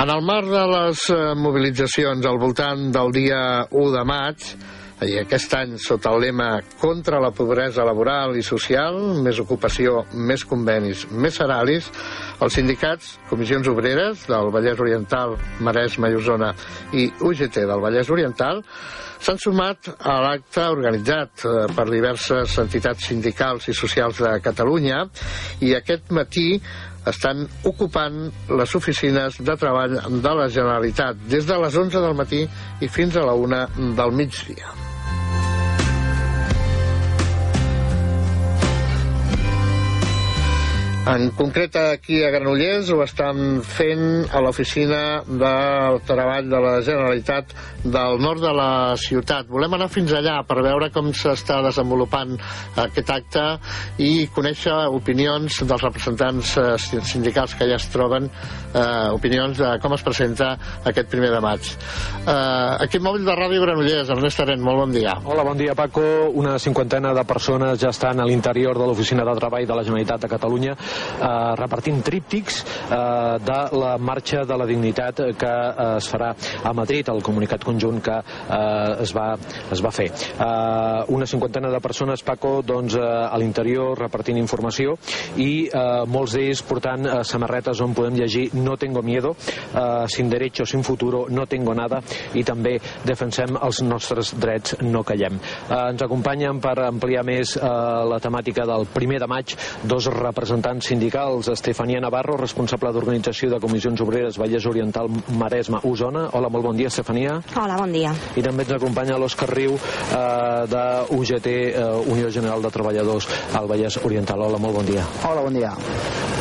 En el marc de les eh, mobilitzacions al voltant del dia 1 de maig, i aquest any sota el lema contra la pobresa laboral i social, més ocupació, més convenis, més salaris, els sindicats, comissions obreres del Vallès Oriental, Maresme i Osona i UGT del Vallès Oriental s'han sumat a l'acte organitzat eh, per diverses entitats sindicals i socials de Catalunya i aquest matí estan ocupant les oficines de treball de la Generalitat des de les 11 del matí i fins a la 1 del migdia. En concret aquí a Granollers ho estan fent a l'oficina del treball de la Generalitat del nord de la ciutat. Volem anar fins allà per veure com s'està desenvolupant aquest acte i conèixer opinions dels representants eh, sindicals que ja es troben, eh, opinions de com es presenta aquest primer de maig. Eh, aquí mòbil de Ràdio Granollers, Ernest Arent, molt bon dia. Hola, bon dia Paco. Una cinquantena de persones ja estan a l'interior de l'oficina de treball de la Generalitat de Catalunya eh, repartint tríptics eh, de la marxa de la dignitat que eh, es farà a Madrid, el comunicat conjunt que eh, es, va, es va fer. Eh, una cinquantena de persones, Paco, doncs, eh, a l'interior repartint informació i eh, molts d'ells portant eh, samarretes on podem llegir no tengo miedo, eh, sin derecho, sin futuro, no tengo nada i també defensem els nostres drets, no callem. Eh, ens acompanyen per ampliar més eh, la temàtica del primer de maig dos representants sindicals, Estefania Navarro, responsable d'organització de comissions obreres Vallès Oriental Maresme Osona. Hola, molt bon dia, Estefania. Hola, bon dia. I també ens acompanya l'Òscar Riu eh, de UGT, eh, Unió General de Treballadors al Vallès Oriental. Hola, molt bon dia. Hola, bon dia.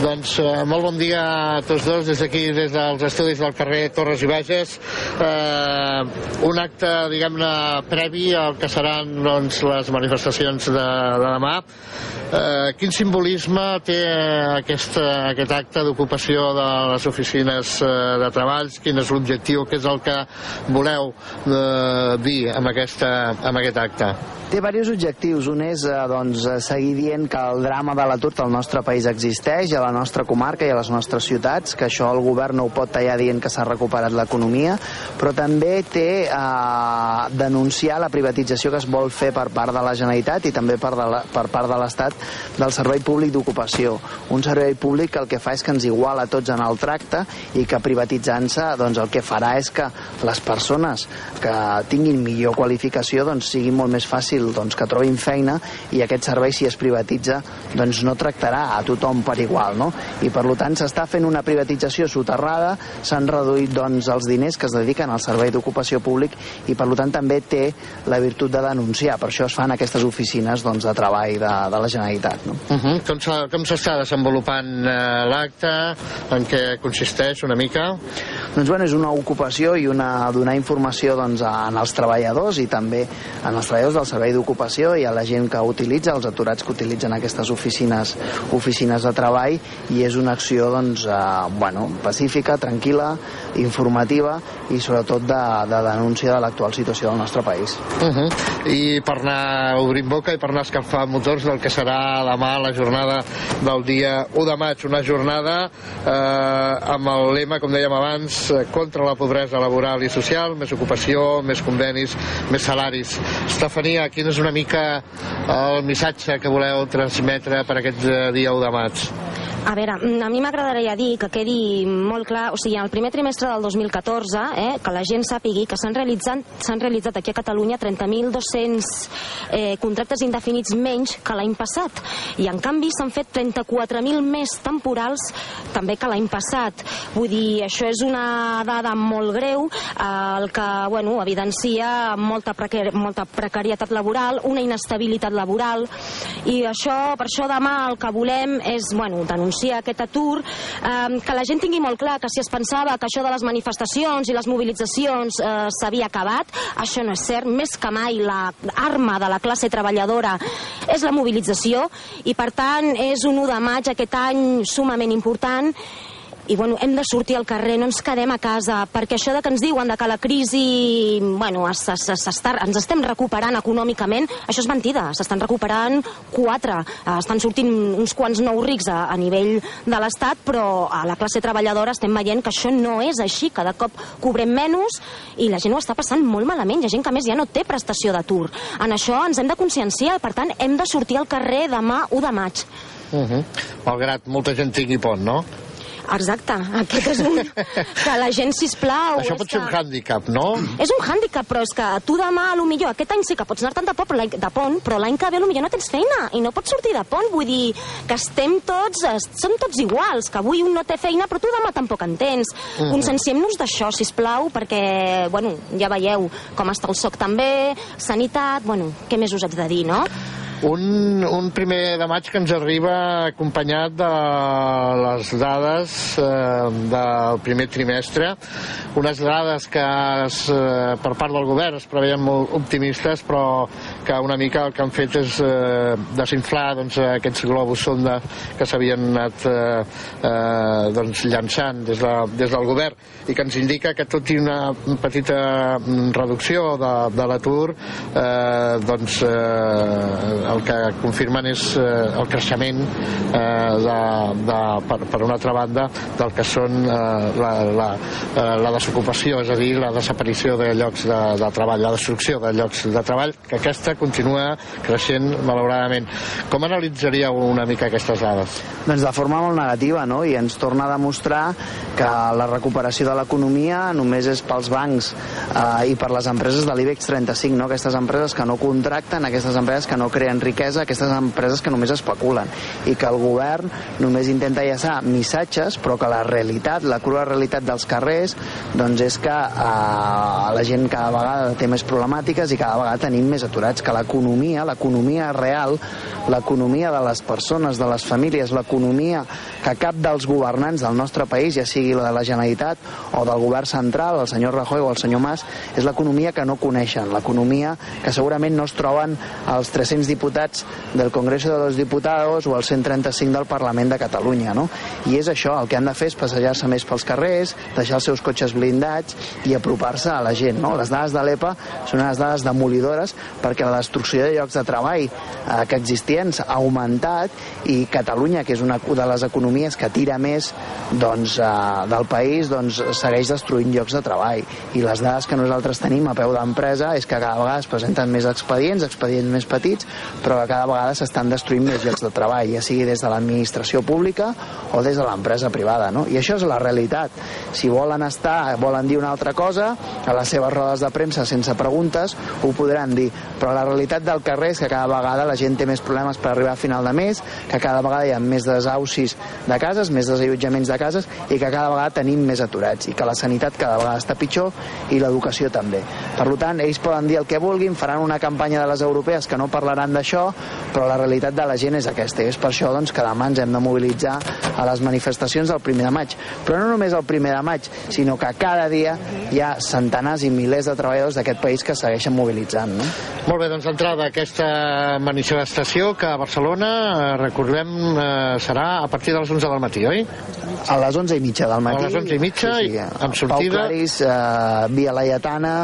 Doncs eh, molt bon dia a tots dos des d'aquí, des dels estudis del carrer Torres i Bages. Eh, un acte, diguem-ne, previ al que seran doncs, les manifestacions de, de demà. Eh, quin simbolisme té aquest, aquest acte d'ocupació de les oficines eh, de treballs? Quin és l'objectiu? Què és el que voleu eh, dir amb, aquesta, amb aquest acte? Té diversos objectius. Un és eh, doncs, eh, seguir dient que el drama de l'atur al nostre país existeix, a la nostra comarca i a les nostres ciutats, que això el govern no ho pot tallar dient que s'ha recuperat l'economia, però també té eh, denunciar la privatització que es vol fer per part de la Generalitat i també per, de la, per part de l'Estat del Servei Públic d'Ocupació. Un servei públic que el que fa és que ens iguala tots en el tracte i que privatitzant-se doncs, el que farà és que les persones que tinguin millor qualificació doncs, sigui molt més fàcil doncs, que trobin feina i aquest servei si es privatitza doncs, no tractarà a tothom per igual no? i per tant s'està fent una privatització soterrada s'han reduït doncs, els diners que es dediquen al servei d'ocupació públic i per tant també té la virtut de denunciar per això es fan aquestes oficines doncs, de treball de, de la Generalitat no? Uh -huh. Com Com s'està desenvolupant eh, l'acte? En què consisteix una mica? Doncs bueno, és una ocupació i una, donar informació doncs, en els treballadors i també en els treballadors del servei servei d'ocupació i a la gent que utilitza, els aturats que utilitzen aquestes oficines, oficines de treball i és una acció doncs, eh, bueno, pacífica, tranquil·la, informativa i sobretot de, de denúncia de l'actual situació del nostre país. Uh -huh. I per anar obrint boca i per anar escalfant motors del que serà demà la jornada del dia 1 de maig, una jornada eh, amb el lema, com dèiem abans, contra la pobresa laboral i social, més ocupació, més convenis, més salaris. Estefania, quin és una mica el missatge que voleu transmetre per aquest eh, dia 1 de maig? A veure, a mi m'agradaria dir que quedi molt clar, o sigui, en el primer trimestre del 2014, eh, que la gent sàpigui que s'han realitzat, realitzat aquí a Catalunya 30.200 eh, contractes indefinits menys que l'any passat. I, en canvi, s'han fet 34.000 més temporals també que l'any passat. Vull dir, això és una dada molt greu, eh, el que, bueno, evidencia molta, precar molta precarietat laboral, una inestabilitat laboral, i això, per això demà el que volem és, bueno, denunciar denunciar aquest atur, eh, que la gent tingui molt clar que si es pensava que això de les manifestacions i les mobilitzacions eh, s'havia acabat, això no és cert, més que mai l'arma de la classe treballadora és la mobilització i per tant és un 1 de maig aquest any sumament important i bueno, hem de sortir al carrer, no ens quedem a casa, perquè això de que ens diuen de que la crisi, bueno, es, es, es, està, ens estem recuperant econòmicament, això és mentida, s'estan recuperant quatre, eh, estan sortint uns quants nous rics a, a nivell de l'Estat, però a la classe treballadora estem veient que això no és així, cada cop cobrem menys i la gent ho està passant molt malament, hi ha gent que més ja no té prestació d'atur. En això ens hem de conscienciar, per tant, hem de sortir al carrer demà 1 de maig. Uh -huh. Malgrat molta gent tingui pont, no? Exacte, aquest és un... que la gent, sisplau... Això pot ser que... un hàndicap, no? És un hàndicap, però és que tu demà, a lo millor, aquest any sí que pots anar-te'n de, pont, de pont, però l'any que ve a lo millor no tens feina i no pots sortir de pont. Vull dir que estem tots, som tots iguals, que avui un no té feina, però tu demà tampoc en tens. Mm -hmm. Conscienciem-nos d'això, si plau, perquè, bueno, ja veieu com està el soc també, sanitat, bueno, què més us haig de dir, no? Un, un primer de maig que ens arriba acompanyat de les dades eh, del primer trimestre, unes dades que es, eh, per part del govern es preveien molt optimistes, però que una mica el que han fet és eh, desinflar doncs, aquests globus sonda que s'havien anat eh, eh, doncs, llançant des, de, des del govern i que ens indica que tot i una petita reducció de, de l'atur eh, doncs eh, el que confirmen és eh, el creixement eh, de, de, per, per una altra banda del que són eh, la, la, eh, la desocupació, és a dir, la desaparició de llocs de, de treball, la destrucció de llocs de treball, que aquesta continua creixent malauradament. Com analitzaríeu una mica aquestes dades? Doncs de forma molt negativa, no? I ens torna a demostrar que la recuperació de l'economia només és pels bancs eh, i per les empreses de l'IBEX 35, no? Aquestes empreses que no contracten, aquestes empreses que no creen riquesa, aquestes empreses que només especulen i que el govern només intenta llaçar missatges però que la realitat, la crua realitat dels carrers doncs és que eh, la gent cada vegada té més problemàtiques i cada vegada tenim més aturats, que l'economia, l'economia real, l'economia de les persones, de les famílies, l'economia que cap dels governants del nostre país, ja sigui la de la Generalitat o del govern central, el senyor Rajoy o el senyor Mas, és l'economia que no coneixen, l'economia que segurament no es troben els 300 diputats del Congreso de los Diputados o els 135 del Parlament de Catalunya, no? I és això, el que han de fer és passejar-se més pels carrers, deixar els seus cotxes blindats i apropar-se a la gent, no? Les dades de l'EPA són unes dades demolidores perquè la destrucció de llocs de treball eh, que existents ha augmentat i Catalunya, que és una de les economies que tira més doncs, eh, del país, doncs segueix destruint llocs de treball. I les dades que nosaltres tenim a peu d'empresa és que cada vegada es presenten més expedients, expedients més petits, però que cada vegada s'estan destruint més llocs de treball, ja sigui des de l'administració pública o des de l'empresa privada. No? I això és la realitat. Si volen estar, volen dir una altra cosa, a les seves rodes de premsa sense preguntes, ho podran dir. Però la realitat del carrer és que cada vegada la gent té més problemes per arribar a final de mes, que cada vegada hi ha més desaucis de cases, més desallotjaments de cases i que cada vegada tenim més aturats i que la sanitat cada vegada està pitjor i l'educació també. Per tant, ells poden dir el que vulguin, faran una campanya de les europees que no parlaran d'això, però la realitat de la gent és aquesta, i és per això doncs, que demà ens hem de mobilitzar a les manifestacions del primer de maig. Però no només el primer de maig, sinó que cada dia hi ha centenars i milers de treballadors d'aquest país que segueixen mobilitzant. No? Molt bé, doncs d'entrada aquesta manifestació que a Barcelona, eh, recordem, eh, serà a partir de les 11 del matí, oi? A les 11 i mitja del matí. A les 11 i mitja, sí, sí, amb sortida... Pau Clarís, eh, Via Laietana,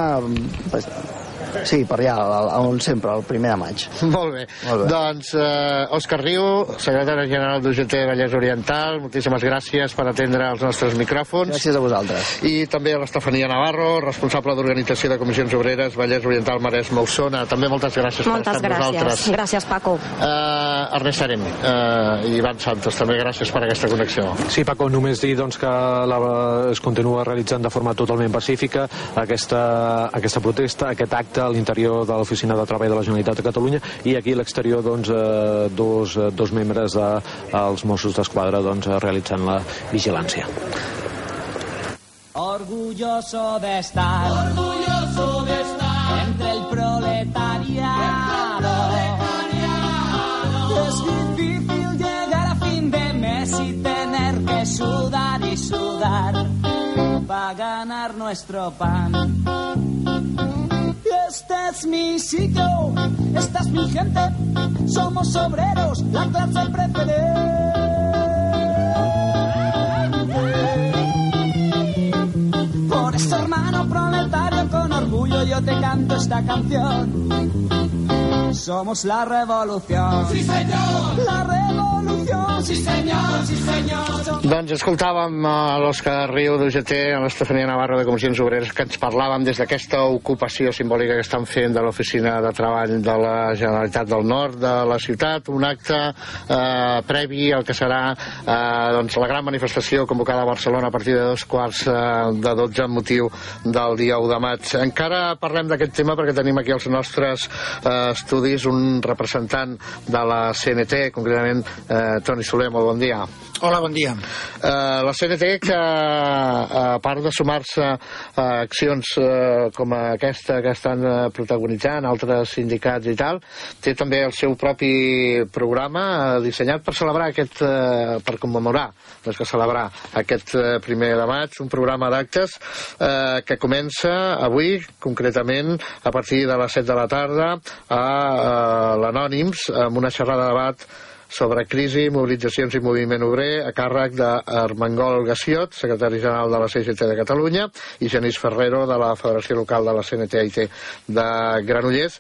Sí, per allà, on sempre, el primer de maig. Molt bé. Molt bé. Doncs, eh, Òscar Riu, secretari general d'UGT Vallès Oriental, moltíssimes gràcies per atendre els nostres micròfons. Gràcies a vosaltres. I també a l'Estefania Navarro, responsable d'Organització de Comissions Obreres, Vallès Oriental, Maresme, Osona. També moltes gràcies moltes per estar gràcies. amb nosaltres. Gràcies, Paco. Uh, Ernest Arem uh, i Ivan Santos, també gràcies per aquesta connexió. Sí, Paco, només dir doncs, que la, es continua realitzant de forma totalment pacífica aquesta, aquesta protesta, aquest acte a l'interior de l'Oficina de Treball de la Generalitat de Catalunya i aquí a l'exterior doncs, eh, dos, eh, dos membres dels de, Mossos d'Esquadra doncs, realitzant la vigilància. Orgulloso de estar, orgulloso de estar entre el proletariado. Es difícil llegar a fin de mes y tener que sudar y sudar para ganar nuestro pan. Es mi sitio, esta es mi gente, somos obreros, la clase preferente. Por eso, hermano proletario, con orgullo yo te canto esta canción. Somos la revolución. Sí, señor. La revolución. Doncs escoltàvem a l'Òscar Riu d'UGT, a l'Estefania Navarro de Comissions Obreres, que ens parlaven des d'aquesta ocupació simbòlica que estan fent de l'Oficina de Treball de la Generalitat del Nord de la ciutat, un acte eh, previ al que serà eh, doncs, la gran manifestació convocada a Barcelona a partir de dos quarts eh, de 12 amb motiu del dia 1 de maig. Encara parlem d'aquest tema perquè tenim aquí els nostres eh, estudis un representant de la CNT, concretament eh, Toni Soler, molt bon dia. Hola, bon dia. Uh, la CNT, que a part de sumar-se a accions uh, com aquesta que estan uh, protagonitzant altres sindicats i tal, té també el seu propi programa uh, dissenyat per celebrar aquest, uh, per commemorar, més que celebrar aquest primer de maig, un programa d'actes uh, que comença avui, concretament, a partir de les 7 de la tarda, a uh, l'Anònims, amb una xerrada de debat sobre crisi, mobilitzacions i moviment obrer a càrrec d'Armengol Gassiot, secretari general de la CGT de Catalunya, i Genís Ferrero, de la Federació Local de la CNTIT de Granollers.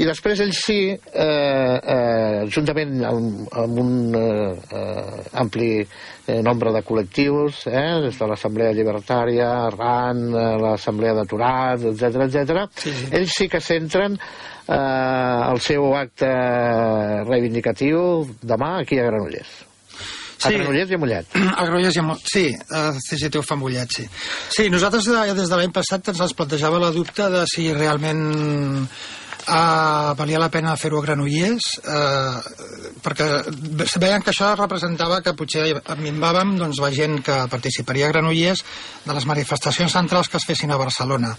I després ell sí, eh, eh, juntament amb, amb un eh, eh, ampli eh, nombre de col·lectius, eh, des de l'Assemblea Llibertària, RAN, eh, l'Assemblea d'Aturats, etc etc. Sí, sí. ells sí que centren eh, el seu acte reivindicatiu demà aquí a Granollers. A Sí. Granollers i a Mollet. A Granollers i a Mollet, sí, a CGT ho fa Mollet, sí. Sí, nosaltres des de l'any passat ens ens plantejava la dubte de si realment eh, valia la pena fer-ho a Granollers eh, perquè veien que això representava que potser minvàvem doncs, la gent que participaria a Granollers de les manifestacions centrals que es fessin a Barcelona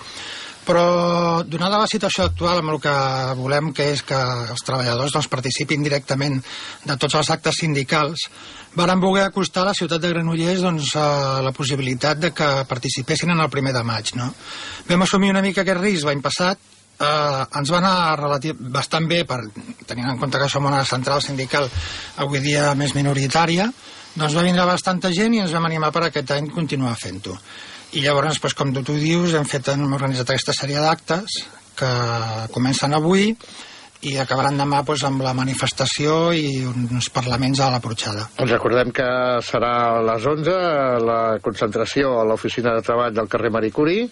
però donada la situació actual amb el que volem que és que els treballadors doncs, participin directament de tots els actes sindicals varen voler acostar a la ciutat de Granollers doncs, a la possibilitat de que participessin en el primer de maig no? vam assumir una mica aquest risc l'any passat eh, ens va anar relativ, bastant bé per, tenint en compte que som una central sindical avui dia més minoritària doncs va vindre bastanta gent i ens vam animar per aquest any continuar fent-ho i llavors, doncs, com tu, tu dius, hem, fet, hem organitzat aquesta sèrie d'actes que comencen avui i acabaran demà doncs, amb la manifestació i uns parlaments a la Porxada. Doncs recordem que serà a les 11 la concentració a l'oficina de treball del carrer Marie Curie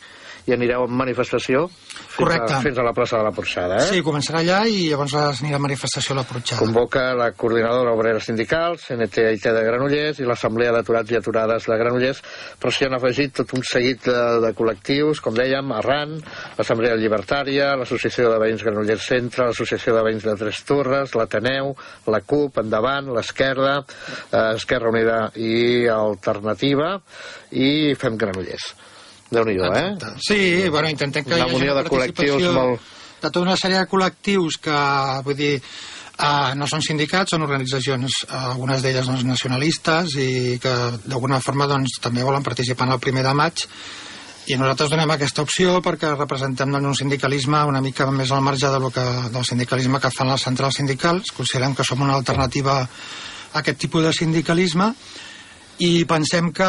i anireu en manifestació fins, Correcte. a, fins a la plaça de la Porxada, eh? Sí, començarà allà i llavors anirà a manifestació a la Porxada. Convoca la coordinadora obrera sindical, CNT-IT de Granollers i l'Assemblea d'Aturats i Aturades de Granollers, però s'hi han afegit tot un seguit de, de col·lectius, com dèiem, Arran, l'Assemblea Llibertària, l'Associació de Veïns Granollers Centre, l'Associació de Veïns de Tres Torres, l'Ateneu, la CUP, Endavant, l'Esquerda, eh, Esquerra Unida i Alternativa, i Fem Granollers. Déu-n'hi-do, eh? Exacte. Sí, bueno, intentem que Una hi hagi una de col·lectius molt- de tota una sèrie de col·lectius que, vull dir, Uh, no són sindicats, són organitzacions, uh, algunes d'elles doncs, nacionalistes i que d'alguna forma doncs, també volen participar en el primer de maig i nosaltres donem aquesta opció perquè representem doncs, un sindicalisme una mica més al marge de lo que, del sindicalisme que fan les centrals sindicals. Considerem que som una alternativa a aquest tipus de sindicalisme i pensem que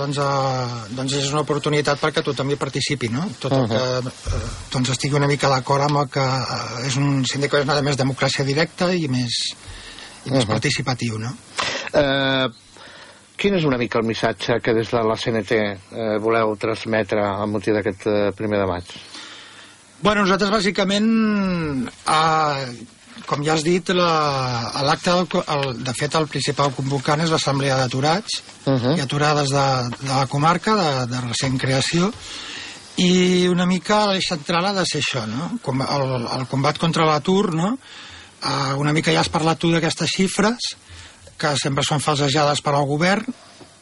doncs, eh, doncs és una oportunitat perquè tothom hi participi no? tot el que eh, doncs estigui una mica d'acord amb el que eh, és un sindicalisme de més democràcia directa i més, i més Uh -huh. participatiu no? Eh, quin és una mica el missatge que des de la CNT eh, voleu transmetre amb motiu d'aquest eh, primer de maig? Bueno, nosaltres bàsicament, eh, com ja has dit, la- l'acte, co- el- de fet, el principal convocant és l'Assemblea d'Aturats Uh -huh. i aturades de, de la comarca, de, de recent creació, i una mica l'eix central ha de ser això, no? Com el, el combat contra l'atur, no? Uh, una mica ja has parlat tu d'aquestes xifres, que sempre són falsejades per al govern,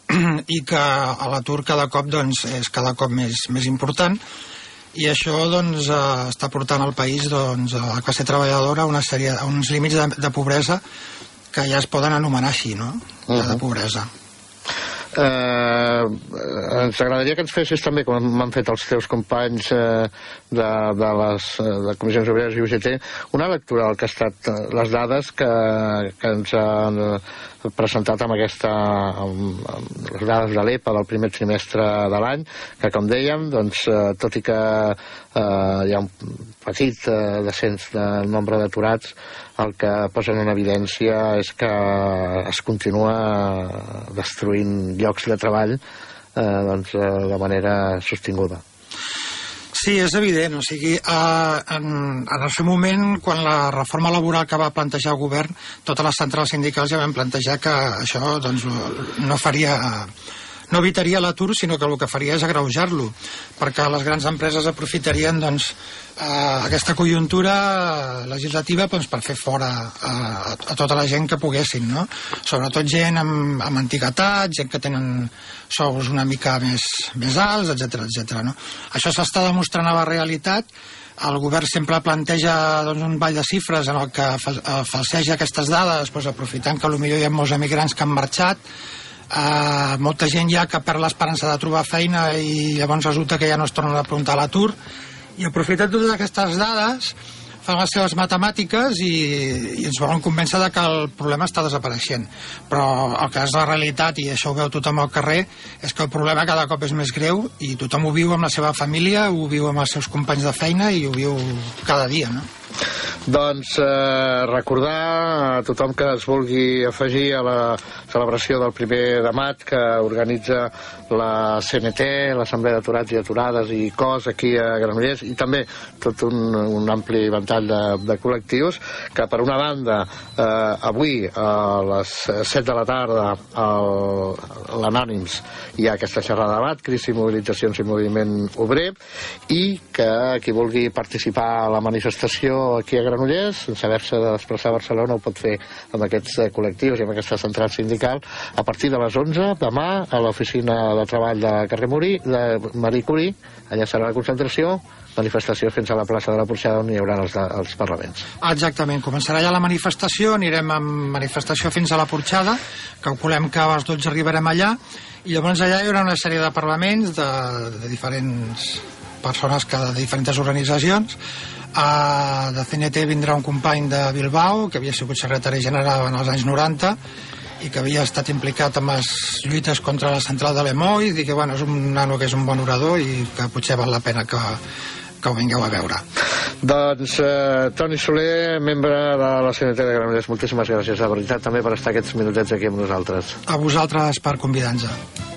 i que a l'atur cada cop doncs, és cada cop més, més important, i això doncs, eh, està portant al país doncs, a la classe treballadora a una sèrie, a uns límits de, de pobresa que ja es poden anomenar així, no? Uh -huh. De pobresa. Eh, ens agradaria que ens fessis també, com m'han fet els teus companys eh, de, de les eh, de Comissions Obreres i UGT, una lectura del que ha estat eh, les dades que, que ens han presentat amb aquesta amb, amb les dades de l'EPA del primer trimestre de l'any, que com dèiem, doncs, eh, tot i que eh, hi ha un petit eh, descens del nombre d'aturats, el que posen en evidència és que es continua destruint llocs de treball eh, doncs, eh, de manera sostinguda. Sí, és evident. O sigui, en, en el seu moment, quan la reforma laboral que va plantejar el govern, totes les centrals sindicals ja van plantejar que això doncs, no faria no evitaria l'atur, sinó que el que faria és agreujar-lo, perquè les grans empreses aprofitarien doncs, eh, aquesta conjuntura legislativa doncs, per fer fora eh, a tota la gent que poguessin, no? sobretot gent amb, amb antiguitat, gent que tenen sous una mica més, més alts, etc etc. no? Això s'està demostrant a la realitat, el govern sempre planteja doncs, un ball de xifres en el que eh, falseja aquestes dades doncs, aprofitant que potser hi ha molts emigrants que han marxat Uh, molta gent ja que perd l'esperança de trobar feina i llavors resulta que ja no es tornen a apuntar a l'atur i aprofitant totes aquestes dades fan les seves matemàtiques i, i ens volen convèncer de que el problema està desapareixent però el que és la realitat i això ho veu tothom al carrer és que el problema cada cop és més greu i tothom ho viu amb la seva família ho viu amb els seus companys de feina i ho viu cada dia no? Doncs eh, recordar a tothom que es vulgui afegir a la celebració del primer de maig que organitza la CNT, l'Assemblea d'Aturats i Aturades i COS aquí a Granollers i també tot un, un ampli ventall de, de col·lectius que per una banda eh, avui a les 7 de la tarda l'Anònims hi ha aquesta xerrada de debat, crisi, mobilitzacions i moviment obrer i que qui vulgui participar a la manifestació aquí a Granollers, sense haver-se de desplaçar a Barcelona, ho pot fer amb aquests eh, col·lectius i amb aquesta central sindical a partir de les 11 demà a l'oficina de treball de carrer Morí, de Marie Curie, allà serà la concentració, manifestació fins a la plaça de la Porxada on hi haurà els, els parlaments. Exactament, començarà ja la manifestació, anirem amb manifestació fins a la Porxada, calculem que a les 12 arribarem allà, i llavors allà hi haurà una sèrie de parlaments de, de diferents persones que de diferents organitzacions. Uh, de CNT vindrà un company de Bilbao, que havia sigut secretari general en els anys 90, i que havia estat implicat en les lluites contra la central de l'Emoid i que bueno, és un nano que és un bon orador i que potser val la pena que, que ho vingueu a veure. Doncs eh, Toni Soler, membre de la CNT de Granollers, moltíssimes gràcies de veritat també per estar aquests minutets aquí amb nosaltres. A vosaltres per convidar-nos.